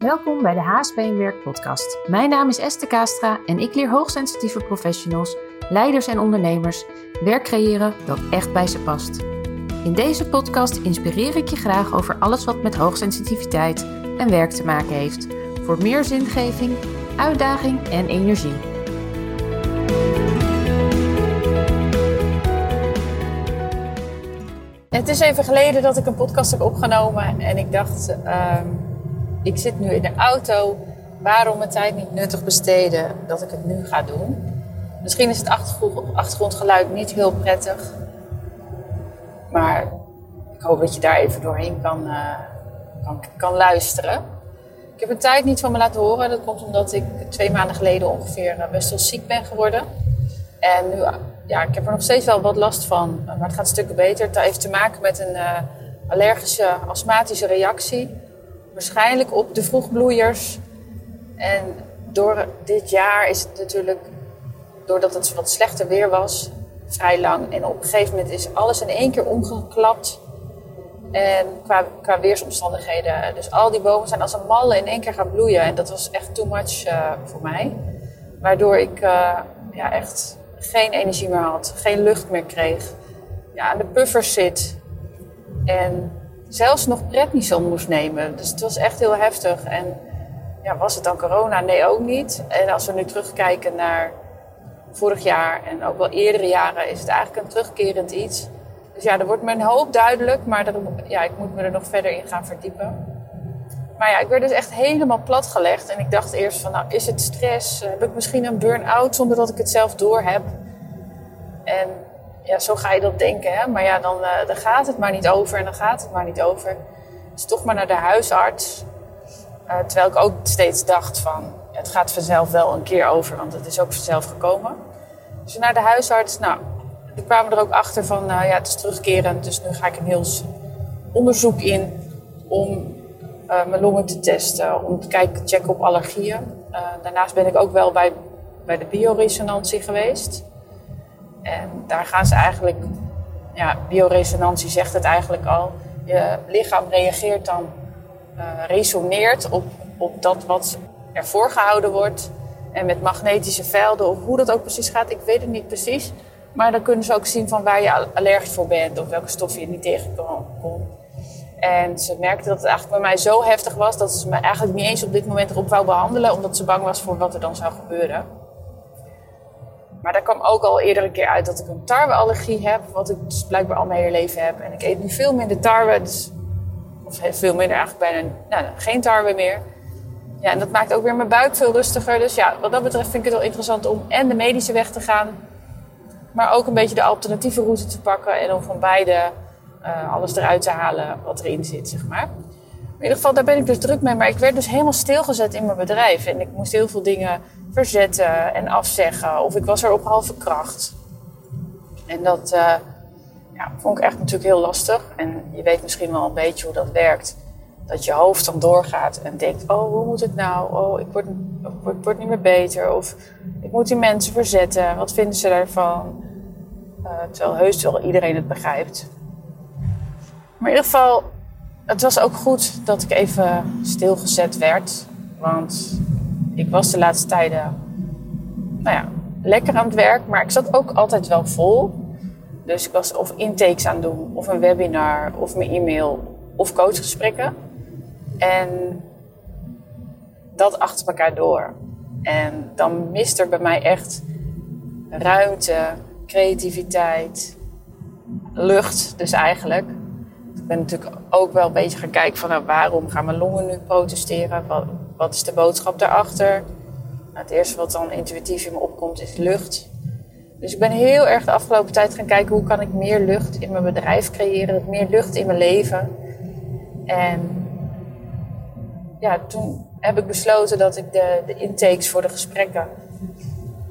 Welkom bij de HSP Werk podcast. Mijn naam is Esther Kastra en ik leer hoogsensitieve professionals, leiders en ondernemers werk creëren dat echt bij ze past. In deze podcast inspireer ik je graag over alles wat met hoogsensitiviteit en werk te maken heeft. Voor meer zingeving, uitdaging en energie. Het is even geleden dat ik een podcast heb opgenomen en ik dacht, ehm, ik zit nu in de auto, waarom mijn tijd niet nuttig besteden dat ik het nu ga doen? Misschien is het achtergrondgeluid niet heel prettig, maar ik hoop dat je daar even doorheen kan, uh, kan, kan luisteren. Ik heb een tijd niet van me laten horen. Dat komt omdat ik twee maanden geleden ongeveer eh, best wel ziek ben geworden. En nu, ja, ik heb er nog steeds wel wat last van, maar het gaat stukken beter. Het heeft te maken met een uh, allergische astmatische reactie. Waarschijnlijk op de vroegbloeiers. En door dit jaar is het natuurlijk, doordat het wat slechter weer was, vrij lang. En op een gegeven moment is alles in één keer omgeklapt. En qua, weersomstandigheden. Dus al die bomen zijn als een malle in één keer gaan bloeien. En dat was echt too much uh, voor mij. Waardoor ik uh, ja, echt geen energie meer had, geen lucht meer kreeg. Ja, aan de puffers zit. En zelfs nog prednison moest nemen. Dus het was echt heel heftig. En ja, was het dan corona? Nee, ook niet. En als we nu terugkijken naar vorig jaar en ook wel eerdere jaren, is het eigenlijk een terugkerend iets. Dus ja, er wordt een hoop duidelijk, maar ja, ik moet me er nog verder in gaan verdiepen. Maar ja, ik werd dus echt helemaal platgelegd. En ik dacht eerst van, nou, is het stress? Heb ik misschien een burn-out zonder dat ik het zelf door heb? En ja, zo ga je dat denken, hè. Maar ja, dan, uh, dan gaat het maar niet over en dan gaat het maar niet over. Dus toch maar naar de huisarts. Uh, terwijl ik ook steeds dacht van, het gaat vanzelf wel een keer over, want het is ook vanzelf gekomen. Dus naar de huisarts, nou, die kwamen er ook achter van, nou ja, het is terugkerend. Dus nu ga ik een heel onderzoek in om uh, mijn longen te testen, om te kijken, checken op allergieën. Daarnaast ben ik ook wel bij, bij de bioresonantie geweest. En daar gaan ze eigenlijk, ja, bioresonantie zegt het eigenlijk al. Je lichaam reageert dan, uh, resoneert op, op dat wat er voorgehouden wordt. En met magnetische velden, of hoe dat ook precies gaat, ik weet het niet precies. Maar dan kunnen ze ook zien van waar je allergisch voor bent of welke stoffen je niet tegenkomt. En ze merkte dat het eigenlijk bij mij zo heftig was dat ze me eigenlijk niet eens op dit moment erop wou behandelen, omdat ze bang was voor wat er dan zou gebeuren. Maar daar kwam ook al eerder een keer uit dat ik een tarweallergie heb, wat ik dus blijkbaar al mijn hele leven heb. En ik eet nu veel minder tarwe, dus, of veel minder eigenlijk bijna nou, geen tarwe meer. Ja, en dat maakt ook weer mijn buik veel rustiger. Dus ja, wat dat betreft vind ik het wel interessant om en de medische weg te gaan, maar ook een beetje de alternatieve route te pakken en om van beide uh, alles eruit te halen wat erin zit, zeg maar. In ieder geval, daar ben ik dus druk mee. Maar ik werd dus helemaal stilgezet in mijn bedrijf. En ik moest heel veel dingen verzetten en afzeggen. Of ik was er op halve kracht. En dat uh, ja, vond ik echt natuurlijk heel lastig. En je weet misschien wel een beetje hoe dat werkt. Dat je hoofd dan doorgaat en denkt: Oh, hoe moet het nou? Oh, ik word, ik word niet meer beter. Of ik moet die mensen verzetten. Wat vinden ze daarvan? Uh, terwijl heus wel iedereen het begrijpt. Maar in ieder geval, het was ook goed dat ik even stilgezet werd. Want ik was de laatste tijden, nou ja, lekker aan het werk. Maar ik zat ook altijd wel vol. Dus ik was of intakes aan het doen, of een webinar, of mijn e-mail, of coachgesprekken. En dat achter elkaar door. En dan mist er bij mij echt ruimte, creativiteit, lucht dus eigenlijk ben natuurlijk ook wel een beetje gaan kijken van nou, waarom gaan mijn longen nu protesteren? Wat, wat is de boodschap daarachter? Nou, het eerste wat dan intuïtief in me opkomt is lucht. Dus ik ben heel erg de afgelopen tijd gaan kijken hoe kan ik meer lucht in mijn bedrijf creëren, meer lucht in mijn leven. En ja, toen heb ik besloten dat ik de, de intakes voor de gesprekken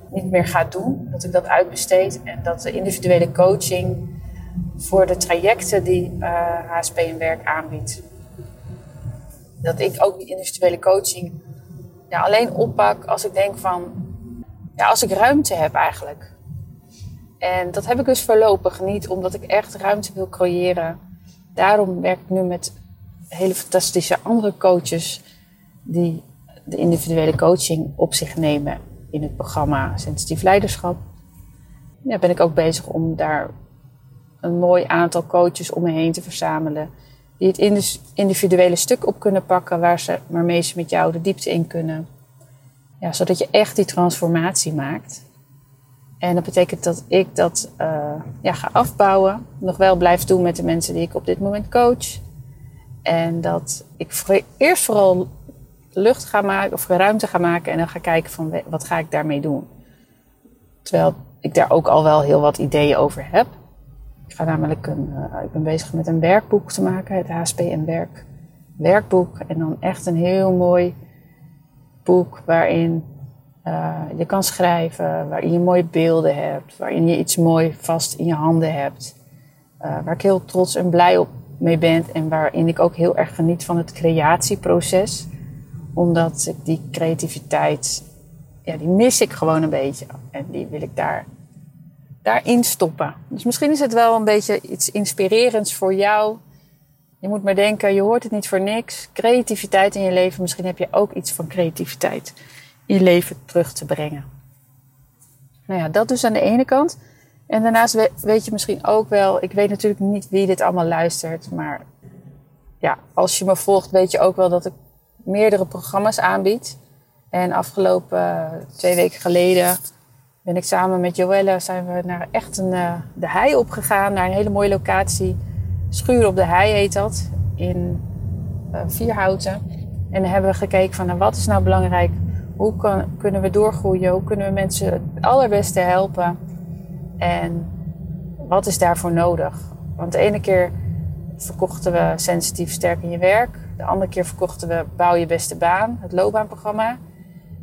niet meer ga doen. Dat ik dat uitbesteed en dat de individuele coaching voor de trajecten die uh, eh, HSP in werk aanbiedt. Dat ik ook die individuele coaching ja, alleen oppak als ik denk van, ja, als ik ruimte heb eigenlijk. En dat heb ik dus voorlopig niet, omdat ik echt ruimte wil creëren. Daarom werk ik nu met hele fantastische andere coaches die de individuele coaching op zich nemen in het programma Sensitief Leiderschap. Ja, ben ik ook bezig om daar een mooi aantal coaches om me heen te verzamelen. Die het individuele stuk op kunnen pakken waar ze, waarmee ze met jou de diepte in kunnen. Ja, zodat je echt die transformatie maakt. En dat betekent dat ik dat uh, ja, ga afbouwen. Nog wel blijf doen met de mensen die ik op dit moment coach. En dat ik eerst vooral lucht ga maken of ruimte ga maken en dan ga kijken van wat ga ik daarmee doen. Terwijl ik daar ook al wel heel wat ideeën over heb. Ik ga namelijk een, uh, ik ben bezig met een werkboek te maken, het HSP en werk werkboek. En dan echt een heel mooi boek waarin uh, je kan schrijven, waarin je mooie beelden hebt, waarin je iets mooi vast in je handen hebt. Uh, waar ik heel trots en blij op mee ben en waarin ik ook heel erg geniet van het creatieproces. Omdat ik die creativiteit, ja, die mis ik gewoon een beetje. En die wil ik daar, daarin stoppen. Dus misschien is het wel een beetje iets inspirerends voor jou. Je moet maar denken, je hoort het niet voor niks. Creativiteit in je leven, misschien heb je ook iets van creativiteit in je leven terug te brengen. Nou ja, dat dus aan de ene kant. En daarnaast weet je misschien ook wel, ik weet natuurlijk niet wie dit allemaal luistert, maar ja, als je me volgt, weet je ook wel dat ik meerdere programma's aanbied. En afgelopen uh, twee weken geleden ben ik samen met Joelle zijn we naar echt een, uh, de hei opgegaan, naar een hele mooie locatie. Schuur op de hei heet dat, in uh, Vierhouten. En dan hebben we gekeken van nou, wat is nou belangrijk? Hoe kan, kunnen we doorgroeien? Hoe kunnen we mensen het allerbeste helpen? En wat is daarvoor nodig? Want de ene keer verkochten we sensitief sterk in je werk. De andere keer verkochten we Bouw je beste baan, het loopbaanprogramma.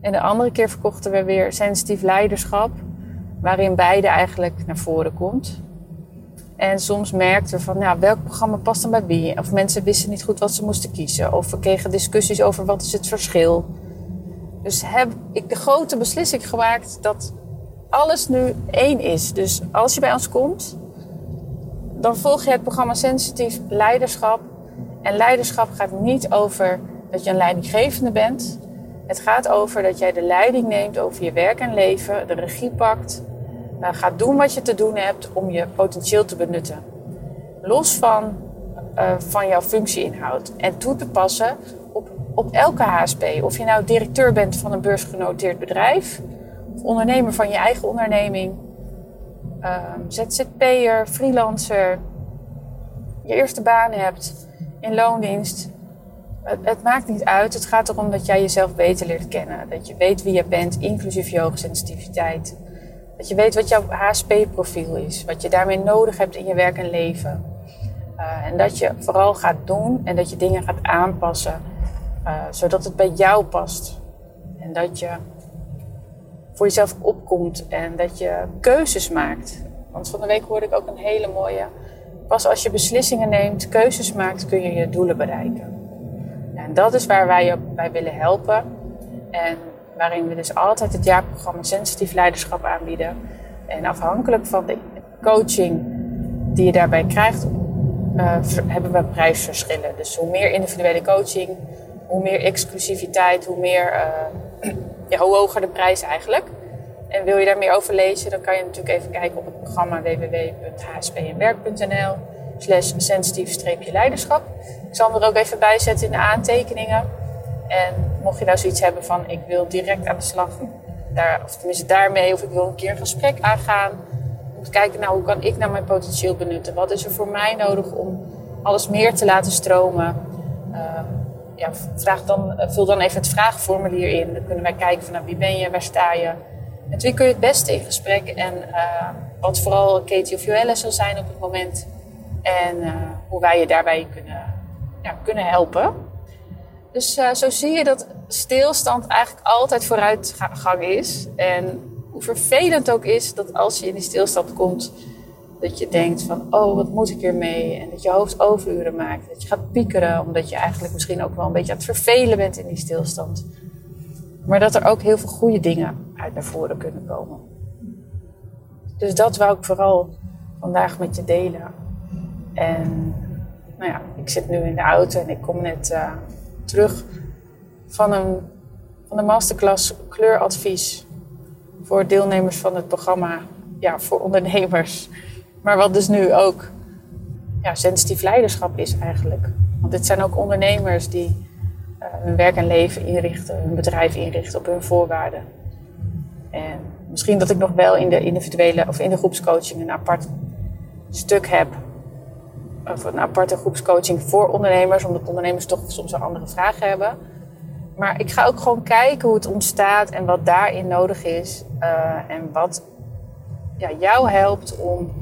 En de andere keer verkochten we weer sensitief leiderschap, waarin beide eigenlijk naar voren komt. En soms merkten we van, nou, welk programma past dan bij wie? Of mensen wisten niet goed wat ze moesten kiezen. Of we kregen discussies over wat is het verschil. Dus heb ik de grote beslissing gemaakt dat alles nu één is. Dus als je bij ons komt, dan volg je het programma Sensitief Leiderschap. En leiderschap gaat niet over dat je een leidinggevende bent. Het gaat over dat jij de leiding neemt over je werk en leven, de regie pakt, uh, gaat doen wat je te doen hebt om je potentieel te benutten. Los van, uh, van jouw functieinhoud. En toe te passen op, op elke HSP. Of je nou directeur bent van een beursgenoteerd bedrijf ondernemer van je eigen onderneming, um, ZZP'er, freelancer, je eerste baan hebt in loondienst. Het, maakt niet uit. Het gaat erom dat jij jezelf beter leert kennen. Dat je weet wie je bent, inclusief je hoogsensitiviteit. Dat je weet wat jouw HSP-profiel is. Wat je daarmee nodig hebt in je werk en leven. Uh, en dat je vooral gaat doen en dat je dingen gaat aanpassen. Uh, zodat het bij jou past. En dat je voor jezelf opkomt en dat je keuzes maakt. Want van de week hoorde ik ook een hele mooie. Pas als je beslissingen neemt, keuzes maakt, kun je je doelen bereiken. En dat is waar wij je bij willen helpen. En waarin we dus altijd het jaarprogramma Sensitief Leiderschap aanbieden. En afhankelijk van de coaching die je daarbij krijgt, uh, hebben we prijsverschillen. Dus hoe meer individuele coaching, hoe meer exclusiviteit, hoe meer uh, ja, hoe hoger de prijs eigenlijk. En wil je daar meer over lezen, dan kan je natuurlijk even kijken op het programma www.hspnwerk.nl slash sensitief-leiderschap. Ik zal hem er ook even bij zetten in de aantekeningen. En mocht je nou zoiets hebben van ik wil direct aan de slag, daar, of tenminste daarmee, of ik wil een keer een gesprek aangaan. Om te kijken, nou, hoe kan ik nou mijn potentieel benutten? Wat is er voor mij nodig om alles meer te laten stromen? Uh, ja, vraag dan, eh, vul dan even het vraagformulier in. Dan kunnen wij kijken van nou, wie ben je, waar sta je. Met wie kun je het beste in gesprek en uh, wat vooral Katie of Joelle zal zijn op het moment. En uh, hoe wij je daarbij kunnen, kunnen helpen. Dus uh, zo zie je dat stilstand eigenlijk altijd vooruitgang is. En hoe vervelend ook is dat als je in die stilstand komt, dat je denkt van, oh, wat moet ik hiermee? En dat je hoofd overuren maakt. Dat je gaat piekeren, omdat je eigenlijk misschien ook wel een beetje aan het vervelen bent in die stilstand. Maar dat er ook heel veel goede dingen uit naar voren kunnen komen. Dus dat wou ik vooral vandaag met je delen. En nou ja, ik zit nu in de auto en ik kom net uh, terug van, een, van de masterclass kleuradvies voor deelnemers van het programma ja, voor ondernemers. Maar wat dus nu ook ja, sensitief leiderschap is eigenlijk. Want dit zijn ook ondernemers die uh, hun werk en leven inrichten, hun bedrijf inrichten op hun voorwaarden. En misschien dat ik nog wel in de individuele of in de groepscoaching een apart stuk heb. Of een aparte groepscoaching voor ondernemers, omdat ondernemers toch soms wel andere vragen hebben. Maar ik ga ook gewoon kijken hoe het ontstaat en wat daarin nodig is. Uh, en wat ja, jou helpt om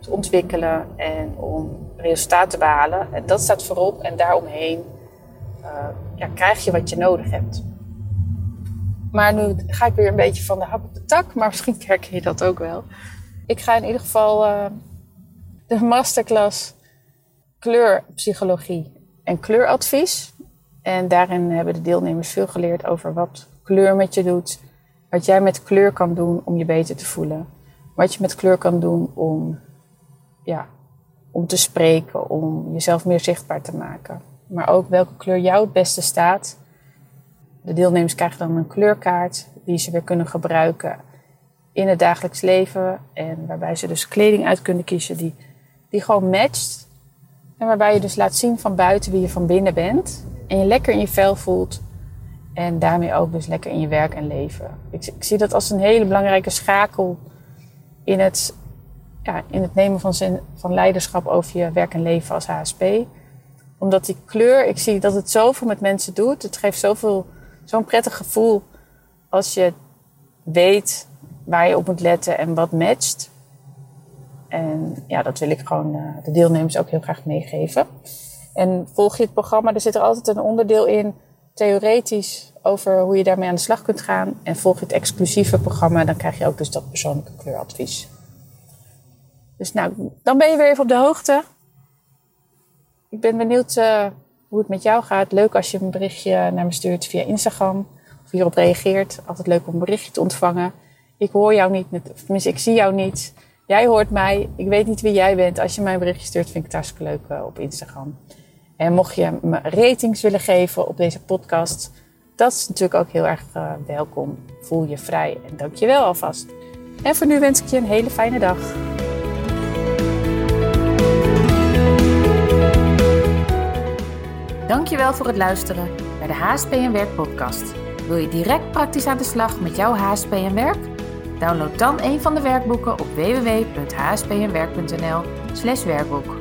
te ontwikkelen en om resultaat te behalen. En dat staat voorop en daaromheen uh, ja, krijg je wat je nodig hebt. Maar nu ga ik weer een beetje van de hak op de tak, maar misschien herken je dat ook wel. Ik ga in ieder geval uh, de masterclass kleurpsychologie en kleuradvies. En daarin hebben de deelnemers veel geleerd over wat kleur met je doet, wat jij met kleur kan doen om je beter te voelen, wat je met kleur kan doen om, ja, om te spreken, om jezelf meer zichtbaar te maken. Maar ook welke kleur jou het beste staat. De deelnemers krijgen dan een kleurkaart die ze weer kunnen gebruiken in het dagelijks leven. En waarbij ze dus kleding uit kunnen kiezen die, die gewoon matcht. En waarbij je dus laat zien van buiten wie je van binnen bent. En je lekker in je vel voelt. En daarmee ook dus lekker in je werk en leven. Ik, ik zie dat als een hele belangrijke schakel in het, ja, in het nemen van, van leiderschap over je werk en leven als HSP. Omdat die kleur, ik zie dat het zoveel met mensen doet. Het geeft zoveel, zo'n prettig gevoel als je weet waar je op moet letten en wat matcht. En ja, dat wil ik gewoon uh, de deelnemers ook heel graag meegeven. En volg je het programma, er zit er altijd een onderdeel in, theoretisch, over hoe je daarmee aan de slag kunt gaan. En volg je het exclusieve programma, dan krijg je ook dus dat persoonlijke kleuradvies. Dus nou, dan ben je weer even op de hoogte. Ik ben benieuwd uh, hoe het met jou gaat. Leuk als je een berichtje naar me stuurt via Instagram. Of hierop reageert. Altijd leuk om een berichtje te ontvangen. Ik hoor jou niet, tenminste ik zie jou niet. Jij hoort mij. Ik weet niet wie jij bent. Als je mij een berichtje stuurt, vind ik het hartstikke leuk uh, op Instagram. En mocht je me ratings willen geven op deze podcast, dat is natuurlijk ook heel erg uh, welkom. Voel je vrij en dank je wel alvast. En voor nu wens ik je een hele fijne dag. Dankjewel voor het luisteren naar de HSP en Werk podcast. Wil je direct praktisch aan de slag met jouw HSP en Werk? Download dan een van de werkboeken op www.hspenwerk.nl/werkboek.